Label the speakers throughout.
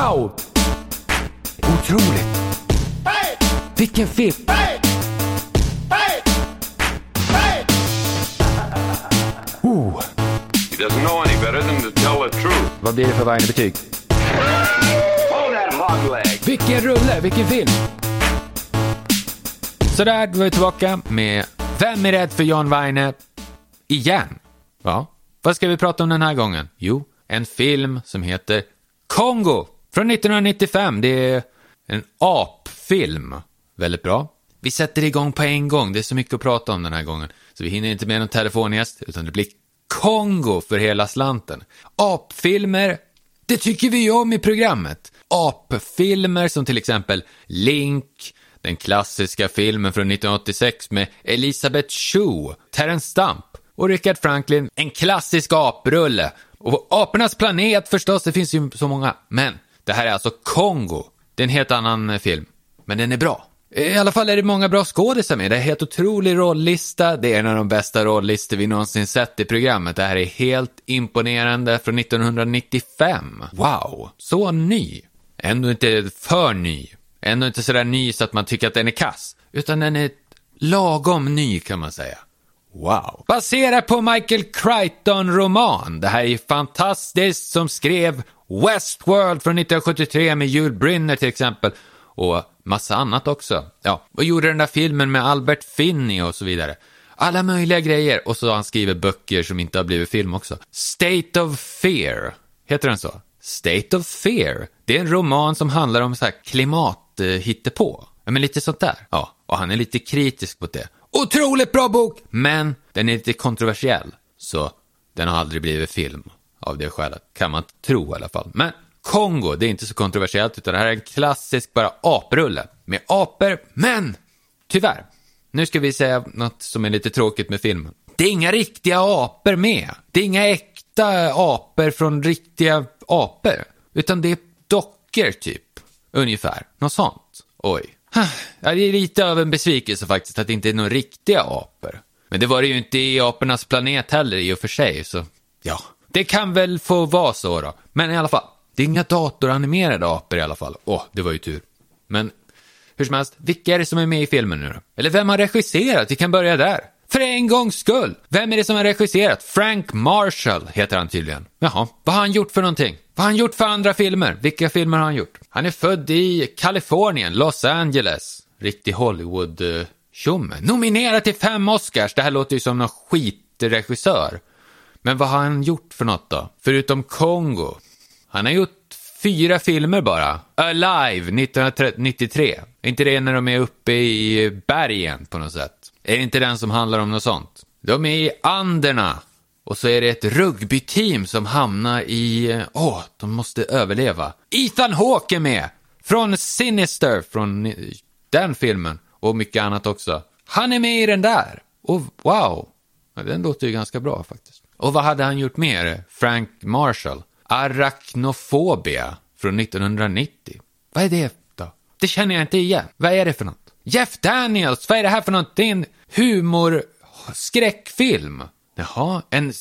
Speaker 1: Wow! Otroligt! Vilken film! Oh,
Speaker 2: He doesn't know any better than to tell the truth.
Speaker 1: vad blir det för Weine-betyg?
Speaker 2: Hold that hog leg.
Speaker 1: Vilken rulle, vilken film! Sådär, då är vi tillbaka med Vem är rädd för John Weine? Igen. Ja, vad ska vi prata om den här gången? Jo, en film som heter Kongo från 1995. Det är en apfilm. Väldigt bra. Vi sätter igång på en gång. Det är så mycket att prata om den här gången. Så vi hinner inte med någon telefongäst, utan det blir Kongo för hela slanten. Apfilmer, det tycker vi ju om i programmet. Apfilmer som till exempel Link, den klassiska filmen från 1986 med Elisabeth Chu, Terence Stamp och Richard Franklin, en klassisk aprulle. Och Apornas planet förstås, det finns ju så många. Men det här är alltså Kongo. Det är en helt annan eh, film. Men den är bra. Eh, I alla fall är det många bra skådisar med. Det är en helt otrolig rollista. Det är en av de bästa rollistor vi någonsin sett i programmet. Det här är helt imponerande från 1995. Wow, så ny. Ändå inte för ny. Ändå inte sådär ny så att man tycker att den är kass. Utan den är lagom ny kan man säga. Wow. Baserat på Michael Crichton-roman. Det här är fantastiskt som skrev Westworld från 1973 med Jules Brynner till exempel. Och massa annat också. Ja, och gjorde den där filmen med Albert Finney och så vidare. Alla möjliga grejer. Och så har han skrivit böcker som inte har blivit film också. State of Fear. Heter den så? State of Fear. Det är en roman som handlar om så här klimat eh. Ja, men lite sånt där. Ja, och han är lite kritisk mot det. Otroligt bra bok! Men den är lite kontroversiell. Så den har aldrig blivit film av det skälet. Kan man tro i alla fall. Men Kongo, det är inte så kontroversiellt utan det här är en klassisk bara aprulle. Med apor, men tyvärr. Nu ska vi säga något som är lite tråkigt med filmen. Det är inga riktiga apor med. Det är inga äkta apor från riktiga apor. Utan det är dockor typ. Ungefär. Något sånt. Oj. Ja, det är lite av en besvikelse faktiskt att det inte är några riktiga apor. Men det var det ju inte i apornas planet heller i och för sig, så ja. Det kan väl få vara så då. Men i alla fall, det är inga datoranimerade apor i alla fall. Åh, det var ju tur. Men hur som helst, vilka är det som är med i filmen nu då? Eller vem har regisserat? Vi kan börja där. För en gångs skull! Vem är det som har regisserat? Frank Marshall heter han tydligen. Jaha, vad har han gjort för någonting? Vad har han gjort för andra filmer? Vilka filmer har han gjort? Han är född i Kalifornien, Los Angeles. Riktig Hollywood-tjomme. Eh, Nominerad till fem Oscars. Det här låter ju som någon skitregissör. Men vad har han gjort för något då? Förutom Kongo. Han har gjort fyra filmer bara. Alive 1993. Är inte det när de är uppe i bergen på något sätt? Är det inte den som handlar om något sånt? De är i Anderna. Och så är det ett rugbyteam som hamnar i... Åh, oh, de måste överleva. Ethan Hawke är med! Från Sinister, från eh, den filmen. Och mycket annat också. Han är med i den där. Och wow, den låter ju ganska bra faktiskt. Och vad hade han gjort mer? Frank Marshall. Arachnofobia från 1990. Vad är det då? Det känner jag inte igen. Vad är det för något? Jeff Daniels, vad är det här för något? Det är en humorskräckfilm. Jaha, en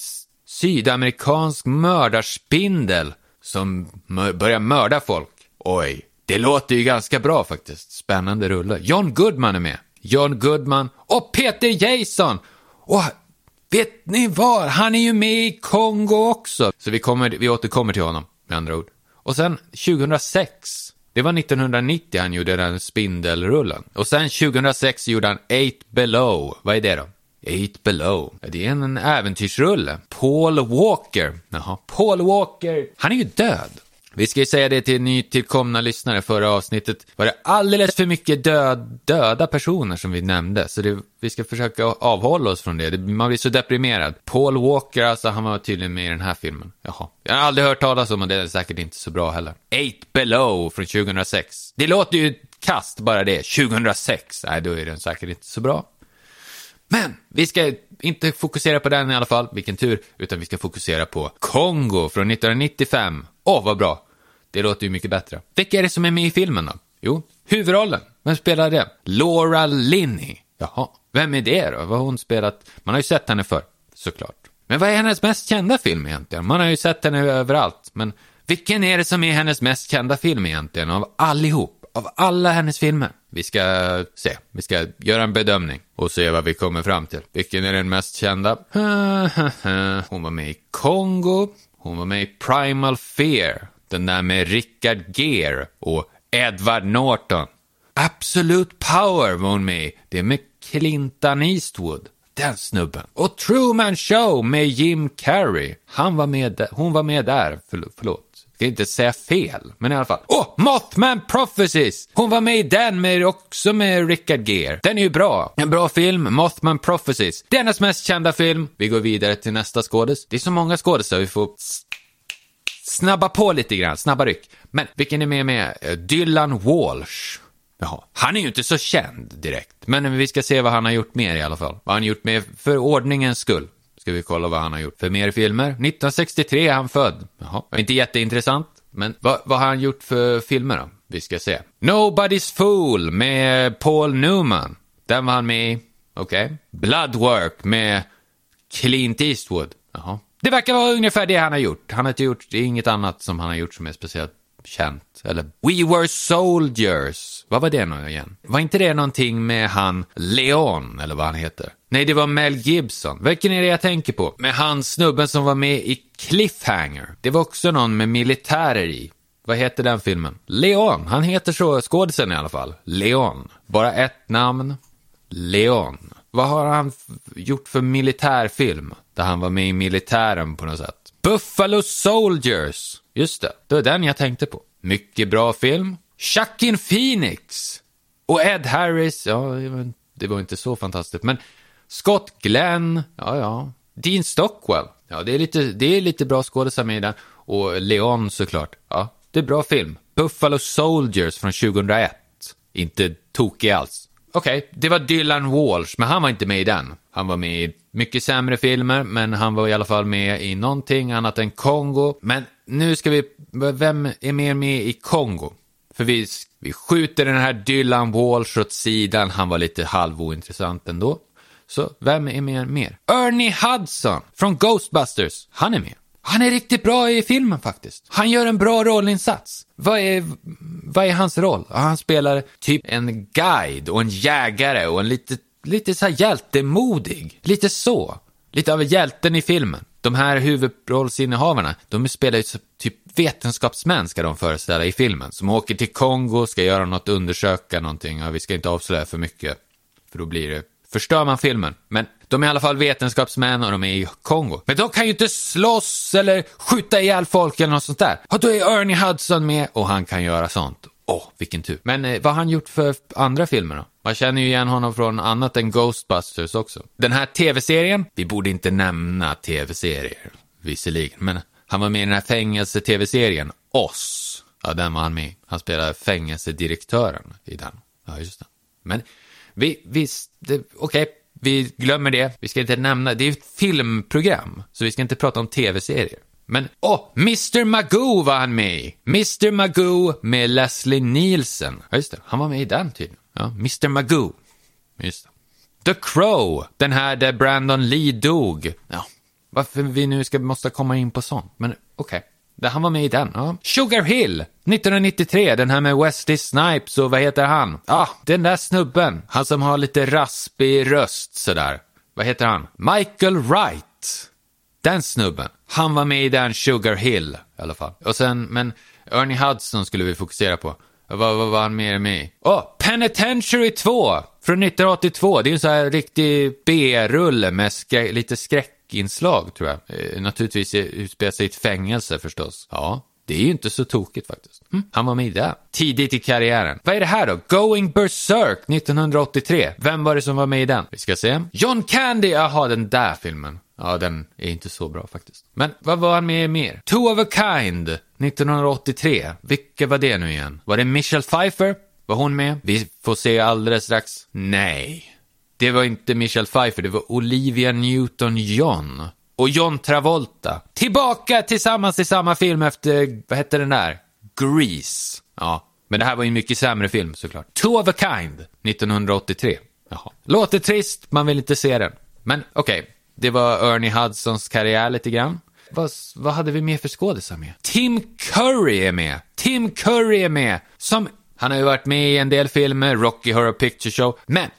Speaker 1: sydamerikansk mördarspindel som börjar mörda folk. Oj, det låter ju ganska bra faktiskt. Spännande rulle. John Goodman är med. John Goodman och Peter Jason. Och vet ni vad? Han är ju med i Kongo också. Så vi, kommer, vi återkommer till honom, med andra ord. Och sen 2006, det var 1990 han gjorde den spindelrullen. Och sen 2006 gjorde han Eight Below. Vad är det då? Eight Below. Det är en äventyrsrulle. Paul Walker. Jaha. Paul Walker. Han är ju död. Vi ska ju säga det till nytillkomna lyssnare. Förra avsnittet var det alldeles för mycket död, döda personer som vi nämnde. Så det, vi ska försöka avhålla oss från det. Man blir så deprimerad. Paul Walker, alltså han var tydligen med i den här filmen. Jaha. Jag har aldrig hört talas om och det är säkert inte så bra heller. Eight Below från 2006. Det låter ju kast bara det. 2006. Nej, då är den säkert inte så bra. Men vi ska inte fokusera på den i alla fall, vilken tur, utan vi ska fokusera på Kongo från 1995. Åh, oh, vad bra! Det låter ju mycket bättre. Vilka är det som är med i filmen då? Jo, huvudrollen. Vem spelar det? Laura Linney. Jaha, vem är det då? Vad har hon spelat? Man har ju sett henne för såklart. Men vad är hennes mest kända film egentligen? Man har ju sett henne överallt, men Vilken är det som är hennes mest kända film egentligen, av allihop? Av alla hennes filmer? Vi ska se, vi ska göra en bedömning och se vad vi kommer fram till. Vilken är den mest kända? Hon var med i Kongo, hon var med i Primal Fear, den där med Richard Gere och Edward Norton. Absolute Power var hon med i, det är med Clinton Eastwood. Den snubben. Och Truman Show med Jim Carrey. Han var med hon var med där, förlåt. Det Ska inte säga fel, men i alla fall. Åh, oh, Mothman Prophecies! Hon var med i den, med, också med Richard Gere. Den är ju bra. En bra film, Mothman Prophecies. Det är hennes mest kända film. Vi går vidare till nästa skådis. Det är så många skådisar, vi får snabba på lite grann, snabba ryck. Men vilken är med med? Eh, Dylan Walsh. Jaha. Han är ju inte så känd direkt, men vi ska se vad han har gjort mer i alla fall. Vad han gjort mer för ordningens skull. Ska vi kolla vad han har gjort för mer filmer. 1963 är han född. Jaha, inte jätteintressant. Men vad, vad har han gjort för filmer då? Vi ska se. Nobody's Fool med Paul Newman. Den var han med i. Okej. Okay. Bloodwork med Clint Eastwood. Jaha. Det verkar vara ungefär det han har gjort. Han har inte gjort inget annat som han har gjort som är speciellt känt. Eller We Were Soldiers. Vad var det nu igen? Var inte det någonting med han Leon, eller vad han heter? Nej, det var Mel Gibson. Vilken är det jag tänker på? Med han snubben som var med i Cliffhanger. Det var också någon med militärer i. Vad heter den filmen? Leon. Han heter så, skådisen i alla fall. Leon. Bara ett namn. Leon. Vad har han gjort för militärfilm? Där han var med i militären på något sätt. Buffalo Soldiers. Just det, det var den jag tänkte på. Mycket bra film. Chuckin Phoenix. Och Ed Harris, ja, det var inte så fantastiskt, men Scott Glenn, ja, ja. Dean Stockwell, ja, det är lite, det är lite bra skådisar med i den. Och Leon såklart, ja, det är bra film. Buffalo Soldiers från 2001. Inte tokig alls. Okej, okay, det var Dylan Walsh, men han var inte med i den. Han var med i mycket sämre filmer, men han var i alla fall med i någonting annat än Kongo. Men nu ska vi, vem är mer med i Kongo? För vi, vi skjuter den här Dylan Walsh åt sidan, han var lite halvointressant ändå. Så vem är med mer? Ernie Hudson från Ghostbusters, han är med. Han är riktigt bra i filmen faktiskt. Han gör en bra rollinsats. Vad är, vad är hans roll? Han spelar typ en guide och en jägare och en lite, lite så här hjältemodig. Lite så. Lite av hjälten i filmen. De här huvudrollsinnehavarna, de spelar ju typ vetenskapsmän ska de föreställa i filmen. Som åker till Kongo, ska göra något, undersöka någonting. Ja, vi ska inte avslöja för mycket. För då blir det förstör man filmen. Men de är i alla fall vetenskapsmän och de är i Kongo. Men de kan ju inte slåss eller skjuta ihjäl folk eller något sånt där. Och då är Ernie Hudson med och han kan göra sånt. Åh, oh, vilken tur. Men eh, vad har han gjort för andra filmer då? Man känner ju igen honom från annat än Ghostbusters också. Den här tv-serien, vi borde inte nämna tv-serier, visserligen, men han var med i den här fängelse-tv-serien, Oss. Ja, den var han med Han spelade fängelsedirektören i den. Ja, just det. Men vi, vi, okej, okay, vi glömmer det. Vi ska inte nämna, det är ett filmprogram, så vi ska inte prata om tv-serier. Men, åh, oh, Mr Magoo var han med i. Mr Magoo med Leslie Nielsen. Ja, just det, han var med i den tydligen. Ja, Mr Magoo. Just det. The Crow, den här där Brandon Lee dog. Ja, varför vi nu ska, måste komma in på sånt, men okej. Okay. Han var med i den. Ja. Sugar Hill, 1993, den här med Wesley Snipes och vad heter han? Ah, den där snubben. Han som har lite raspig röst sådär. Vad heter han? Michael Wright. Den snubben. Han var med i den Sugar Hill i alla fall. Och sen, men Ernie Hudson skulle vi fokusera på. Vad, var han mer med i? Åh, oh, Penitentiary 2 från 1982. Det är ju en sån här riktig B-rulle med skrä lite skräckinslag tror jag. Eh, naturligtvis eh, utspelar sig i ett fängelse förstås. Ja, det är ju inte så tokigt faktiskt. Mm. Han var med i det. Tidigt i karriären. Vad är det här då? Going Berserk 1983. Vem var det som var med i den? Vi ska se. John Candy, jaha den där filmen. Ja, den är inte så bra faktiskt. Men vad var han med i mer? Two of a Kind 1983. Vilka var det nu igen? Var det Michelle Pfeiffer? Var hon med? Vi får se alldeles strax. Nej. Det var inte Michelle Pfeiffer, det var Olivia Newton-John. Och John Travolta. Tillbaka tillsammans i samma film efter, vad hette den där? Grease. Ja, men det här var ju en mycket sämre film såklart. Two of a Kind 1983. Jaha. Låter trist, man vill inte se den. Men okej, okay. det var Ernie Hudsons karriär lite grann. vad, vad hade vi mer för skådisar med? Tim Curry är med. Tim Curry är med. Som, han har ju varit med i en del filmer, Rocky Horror Picture Show. Men,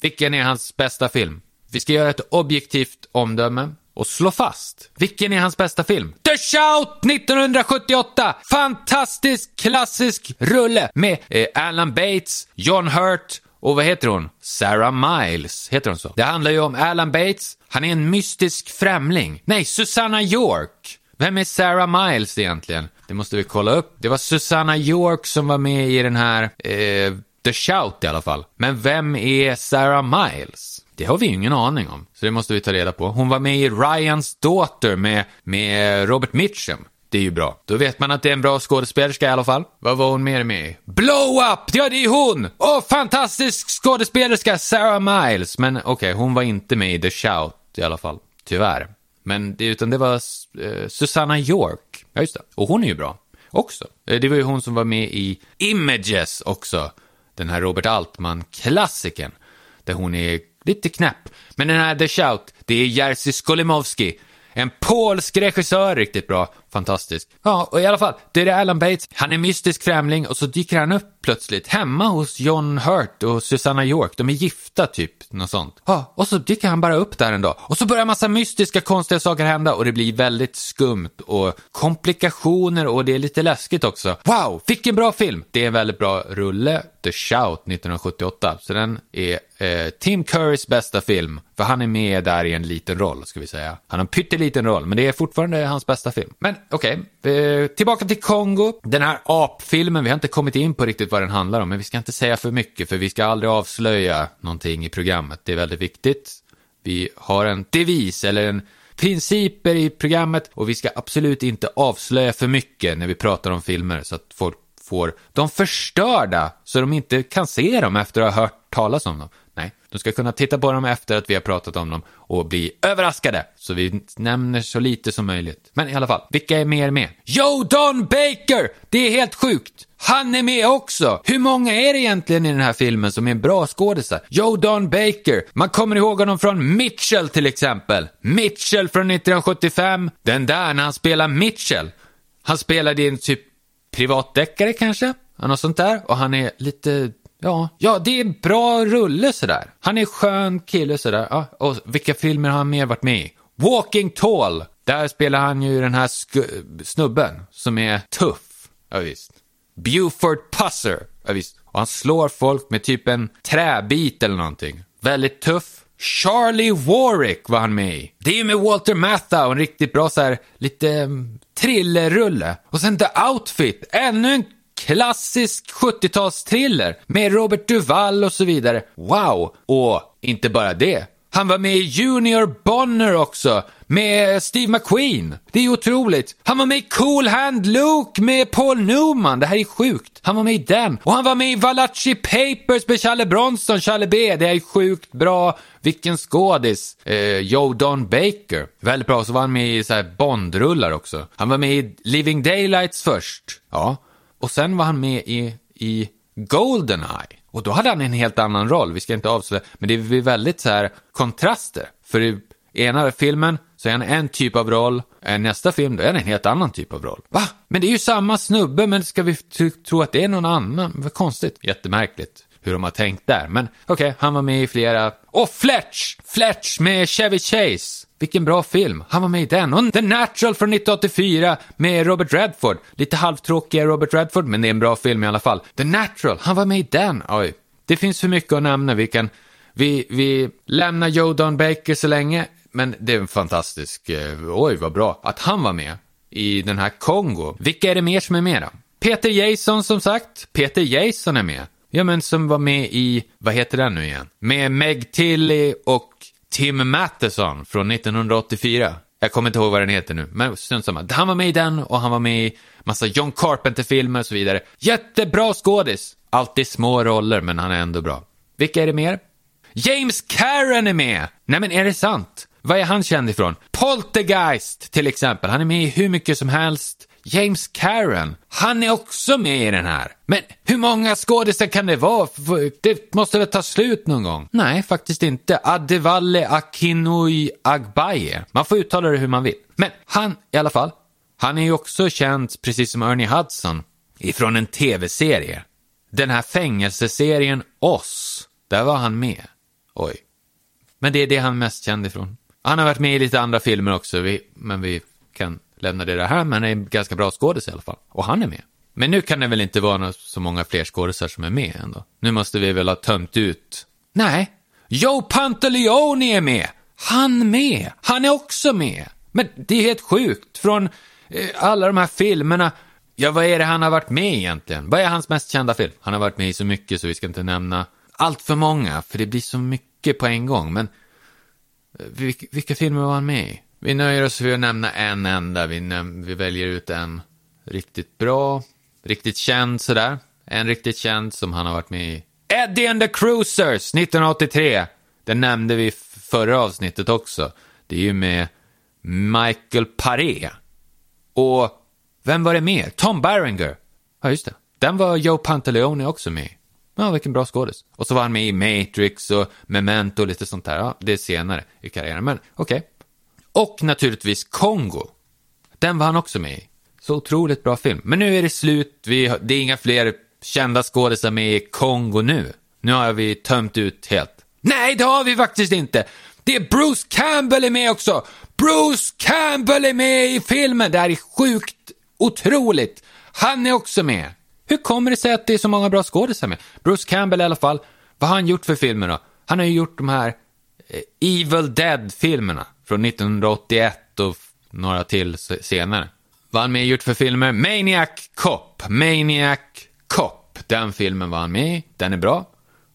Speaker 1: vilken är hans bästa film? Vi ska göra ett objektivt omdöme och slå fast. Vilken är hans bästa film? The Shout 1978! Fantastisk klassisk rulle med eh, Alan Bates, John Hurt och vad heter hon? Sarah Miles, heter hon så? Det handlar ju om Alan Bates, han är en mystisk främling. Nej, Susanna York. Vem är Sarah Miles egentligen? Det måste vi kolla upp. Det var Susanna York som var med i den här, eh, The Shout i alla fall. Men vem är Sarah Miles? Det har vi ju ingen aning om, så det måste vi ta reda på. Hon var med i Ryans Daughter med, med Robert Mitchum. Det är ju bra. Då vet man att det är en bra skådespelerska i alla fall. Vad var hon mer med i? Blow Up! Ja, det är hon! Åh, fantastisk skådespelerska Sarah Miles. Men okej, okay, hon var inte med i The Shout i alla fall. Tyvärr. Men det, utan det var eh, Susanna York. Ja, just det. Och hon är ju bra. Också. Eh, det var ju hon som var med i Images också. Den här Robert Altman-klassikern. Där hon är lite knäpp. Men den här The Shout, det är Jerzy Skolimowski en polsk regissör, riktigt bra. Fantastisk. Ja, och i alla fall, det är Alan Bates. Han är mystisk främling och så dyker han upp plötsligt hemma hos John Hurt och Susanna York. De är gifta typ, något sånt. Ja, och så dyker han bara upp där en dag. Och så börjar massa mystiska konstiga saker hända och det blir väldigt skumt och komplikationer och det är lite läskigt också. Wow, vilken bra film! Det är en väldigt bra rulle, The Shout 1978. Så den är eh, Tim Currys bästa film. För han är med där i en liten roll, ska vi säga. Han har en pytteliten roll, men det är fortfarande hans bästa film. Men okej, okay eh, tillbaka till Kongo. Den här apfilmen, vi har inte kommit in på riktigt vad den handlar om, men vi ska inte säga för mycket, för vi ska aldrig avslöja någonting i programmet. Det är väldigt viktigt. Vi har en devis, eller en principer i programmet och vi ska absolut inte avslöja för mycket när vi pratar om filmer så att folk får dem förstörda så de inte kan se dem efter att ha hört talas om dem. De ska kunna titta på dem efter att vi har pratat om dem och bli överraskade. Så vi nämner så lite som möjligt. Men i alla fall, vilka är mer med? Joe Don Baker! Det är helt sjukt! Han är med också! Hur många är det egentligen i den här filmen som är bra skådisar? Joe Don Baker, man kommer ihåg honom från Mitchell till exempel. Mitchell från 1975, den där när han spelar Mitchell. Han spelade i en typ privatdeckare kanske? Något sånt där. Och han är lite Ja, ja, det är bra rulle sådär. Han är skön kille sådär. Ja, och vilka filmer har han mer varit med i? Walking Tall! Där spelar han ju den här snubben som är tuff. Ja, visst. Buford Pusser. Ja, visst. Och han slår folk med typ en träbit eller någonting. Väldigt tuff. Charlie Warwick var han med i. Det är ju med Walter Matthau, en riktigt bra så här, lite um, thrillerrulle. Och sen The Outfit, ännu en klassisk 70-talsthriller med Robert Duvall och så vidare. Wow! Och inte bara det. Han var med i Junior Bonner också, med Steve McQueen. Det är otroligt. Han var med i Cool Hand Luke med Paul Newman. Det här är sjukt. Han var med i den. Och han var med i Valachi Papers med Challe Bronson, Challe B. Det är sjukt bra. Vilken skådis. Eh, Joe Don Baker. Väldigt bra. Så var han med i så här Bondrullar också. Han var med i Living Daylights först. Ja. Och sen var han med i, i Goldeneye. Och då hade han en helt annan roll, vi ska inte avslöja, men det blir väldigt så här kontraster. För i ena filmen så är han en typ av roll, i nästa film då är han en helt annan typ av roll. Va? Men det är ju samma snubbe, men ska vi tro att det är någon annan? Vad konstigt. Jättemärkligt hur de har tänkt där. Men okej, okay, han var med i flera... Och Fletch! Fletch med Chevy Chase! Vilken bra film. Han var med i den. Och The Natural från 1984 med Robert Redford. Lite halvtråkiga Robert Redford, men det är en bra film i alla fall. The Natural, han var med i den. Oj. Det finns för mycket att nämna. Vi kan... Vi, vi lämnar Joe Don Baker så länge, men det är en fantastisk... Eh, oj, vad bra att han var med i den här Kongo. Vilka är det mer som är med då? Peter Jason som sagt. Peter Jason är med. Ja, men som var med i, vad heter den nu igen? Med Meg Tilly och Tim Matheson från 1984. Jag kommer inte ihåg vad den heter nu, men strunt samma. Han var med i den och han var med i massa John Carpenter-filmer och så vidare. Jättebra skådis! Alltid små roller, men han är ändå bra. Vilka är det mer? James Karen är med! Nej men är det sant? Vad är han känd ifrån? Poltergeist till exempel. Han är med i hur mycket som helst. James Karen, han är också med i den här. Men hur många skådisar kan det vara? Det måste väl ta slut någon gång? Nej, faktiskt inte. Adevalle Akinoi Agbaye. Man får uttala det hur man vill. Men han, i alla fall, han är ju också känd, precis som Ernie Hudson, ifrån en tv-serie. Den här fängelseserien Oss, där var han med. Oj. Men det är det han är mest känd ifrån. Han har varit med i lite andra filmer också, vi, men vi kan Lämnade det här, men är en ganska bra skådis i alla fall. Och han är med. Men nu kan det väl inte vara så många fler skådisar som är med ändå. Nu måste vi väl ha tömt ut. Nej, Joe Pantaleoni är med! Han med! Han är också med! Men det är helt sjukt. Från eh, alla de här filmerna. Ja, vad är det han har varit med i egentligen? Vad är hans mest kända film? Han har varit med i så mycket så vi ska inte nämna allt för många, för det blir så mycket på en gång. Men eh, vilka, vilka filmer var han med i? Vi nöjer oss med att nämna en enda. Vi, näm- vi väljer ut en riktigt bra, riktigt känd sådär. En riktigt känd som han har varit med i. Eddie and the Cruisers 1983. Den nämnde vi förra avsnittet också. Det är ju med Michael Paré. Och vem var det med? Tom Berenger. Ja, just det. Den var Joe Pantaleone också med i. Ja, vilken bra skådis. Och så var han med i Matrix och Memento och lite sånt där. Ja, det är senare i karriären, men okej. Och naturligtvis Kongo. Den var han också med i. Så otroligt bra film. Men nu är det slut. Vi, det är inga fler kända skådisar med i Kongo nu. Nu har vi tömt ut helt. Nej, det har vi faktiskt inte. Det är Bruce Campbell är med också. Bruce Campbell är med i filmen. Det här är sjukt otroligt. Han är också med. Hur kommer det sig att det är så många bra skådisar med? Bruce Campbell i alla fall. Vad har han gjort för filmer då? Han har ju gjort de här eh, Evil Dead-filmerna från 1981 och några till senare. Vad har han med gjort för filmer? Maniac Cop. Maniac Cop. Den filmen var han med i. Den är bra.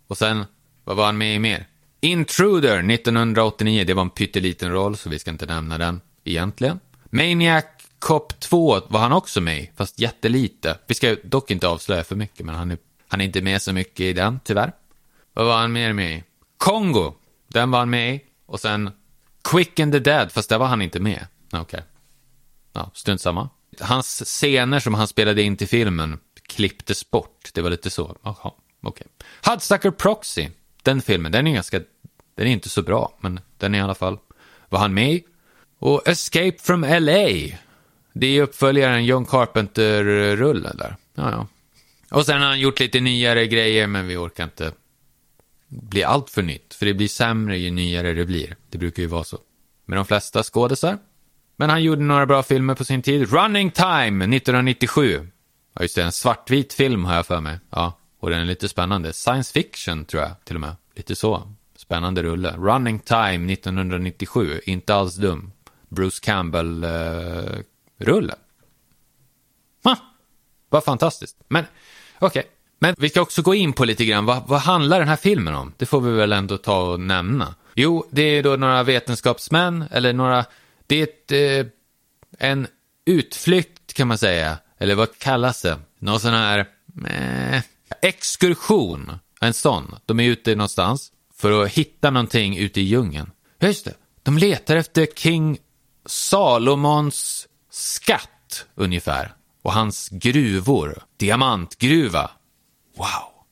Speaker 1: Och sen, vad var han med i mer? Intruder 1989. Det var en pytteliten roll, så vi ska inte nämna den egentligen. Maniac Cop 2 var han också med i, fast jättelite. Vi ska dock inte avslöja för mycket, men han är, han är inte med så mycket i den, tyvärr. Vad var han mer med i? Kongo. Den var han med i. Och sen Quick and the Dead, fast där var han inte med. Okej. Ja, strunt samma. Hans scener som han spelade in till filmen klipptes bort. Det var lite så. Jaha, okej. Hudsucker Proxy. Den filmen, den är ganska... Den är inte så bra, men den är i alla fall... Var han med i? Och Escape from LA. Det är uppföljaren John Carpenter-rullen där. Ja, ja. Och sen har han gjort lite nyare grejer, men vi orkar inte bli allt för nytt. För det blir sämre ju nyare det blir. Det brukar ju vara så. Med de flesta skådisar. Men han gjorde några bra filmer på sin tid. Running Time 1997. Ja, just det. En svartvit film har jag för mig. Ja, och den är lite spännande. Science fiction, tror jag, till och med. Lite så. Spännande rulle. Running Time 1997. Inte alls dum. Bruce Campbell-rulle. Eh, ha! Vad fantastiskt. Men, okej. Men vi ska också gå in på lite grann, vad, vad handlar den här filmen om? Det får vi väl ändå ta och nämna. Jo, det är då några vetenskapsmän, eller några, det är ett, eh, en utflykt kan man säga. Eller vad kallas det? Någon sån här, eh, exkursion. En sån. De är ute någonstans för att hitta någonting ute i djungeln. Ja, Just det. De letar efter King Salomons skatt, ungefär. Och hans gruvor. Diamantgruva. Wow.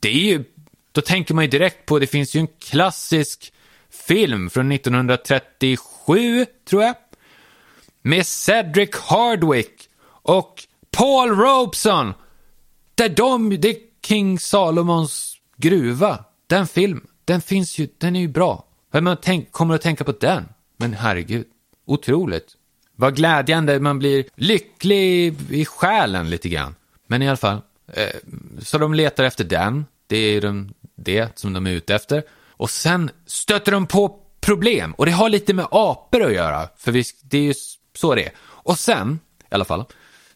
Speaker 1: Det är ju, då tänker man ju direkt på, det finns ju en klassisk film från 1937, tror jag. Med Cedric Hardwick och Paul Robeson. Där de, det är King Salomons gruva. Den film, den finns ju, den är ju bra. Man tänk, kommer att tänka på den. Men herregud, otroligt. Vad glädjande, man blir lycklig i själen lite grann. Men i alla fall, Eh, så de letar efter den. Det är de, det som de är ute efter. Och sen stöter de på problem. Och det har lite med apor att göra. För vi, det är ju så det är. Och sen, i alla fall,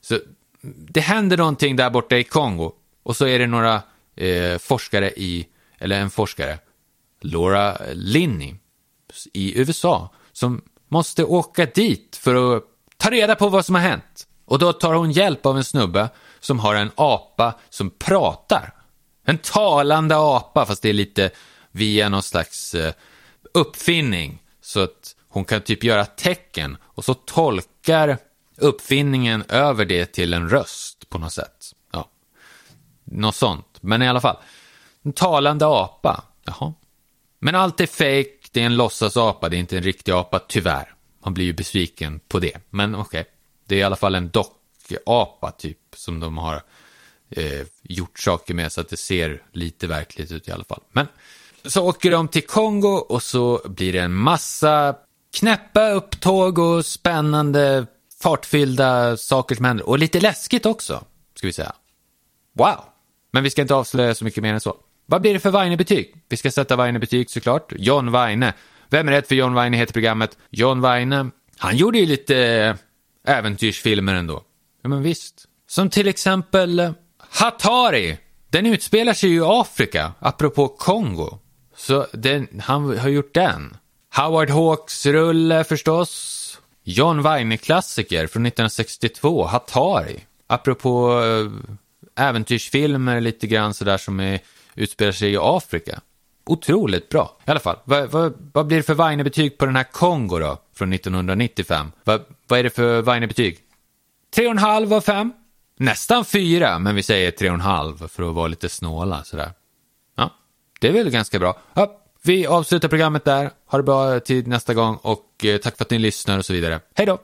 Speaker 1: så det händer någonting där borta i Kongo. Och så är det några eh, forskare i, eller en forskare, Laura Linney, i USA, som måste åka dit för att ta reda på vad som har hänt. Och då tar hon hjälp av en snubbe som har en apa som pratar. En talande apa, fast det är lite via någon slags eh, uppfinning. Så att hon kan typ göra tecken och så tolkar uppfinningen över det till en röst på något sätt. Ja, något sånt. Men i alla fall, en talande apa. Jaha. Men allt är fake, det är en låtsasapa, det är inte en riktig apa, tyvärr. Man blir ju besviken på det. Men okej, det är i alla fall en apa typ som de har eh, gjort saker med så att det ser lite verkligt ut i alla fall. Men så åker de till Kongo och så blir det en massa knäppa upptåg och spännande fartfyllda saker som händer. Och lite läskigt också, ska vi säga. Wow! Men vi ska inte avslöja så mycket mer än så. Vad blir det för Weine-betyg? Vi ska sätta Weine-betyg såklart. John Weine. Vem är rätt för John Weine heter programmet. John Weine, han gjorde ju lite eh, äventyrsfilmer ändå. Ja, men visst. Som till exempel eh, Hatari. Den utspelar sig ju i Afrika, apropå Kongo. Så den, han har gjort den. Howard Hawks rulle förstås. John Wayne-klassiker från 1962, Hatari. Apropå äh, äventyrsfilmer lite grann sådär som är, utspelar sig i Afrika. Otroligt bra. I alla fall, vad, vad, vad blir det för Weine-betyg på den här Kongo då? Från 1995. Vad, vad är det för Weine-betyg? 3,5 av 5. Nästan 4, men vi säger 3,5 för att vara lite snåla sådär. Ja, det är väl ganska bra. Ja, vi avslutar programmet där. Ha det bra eh, till nästa gång och eh, tack för att ni lyssnar och så vidare. Hej då!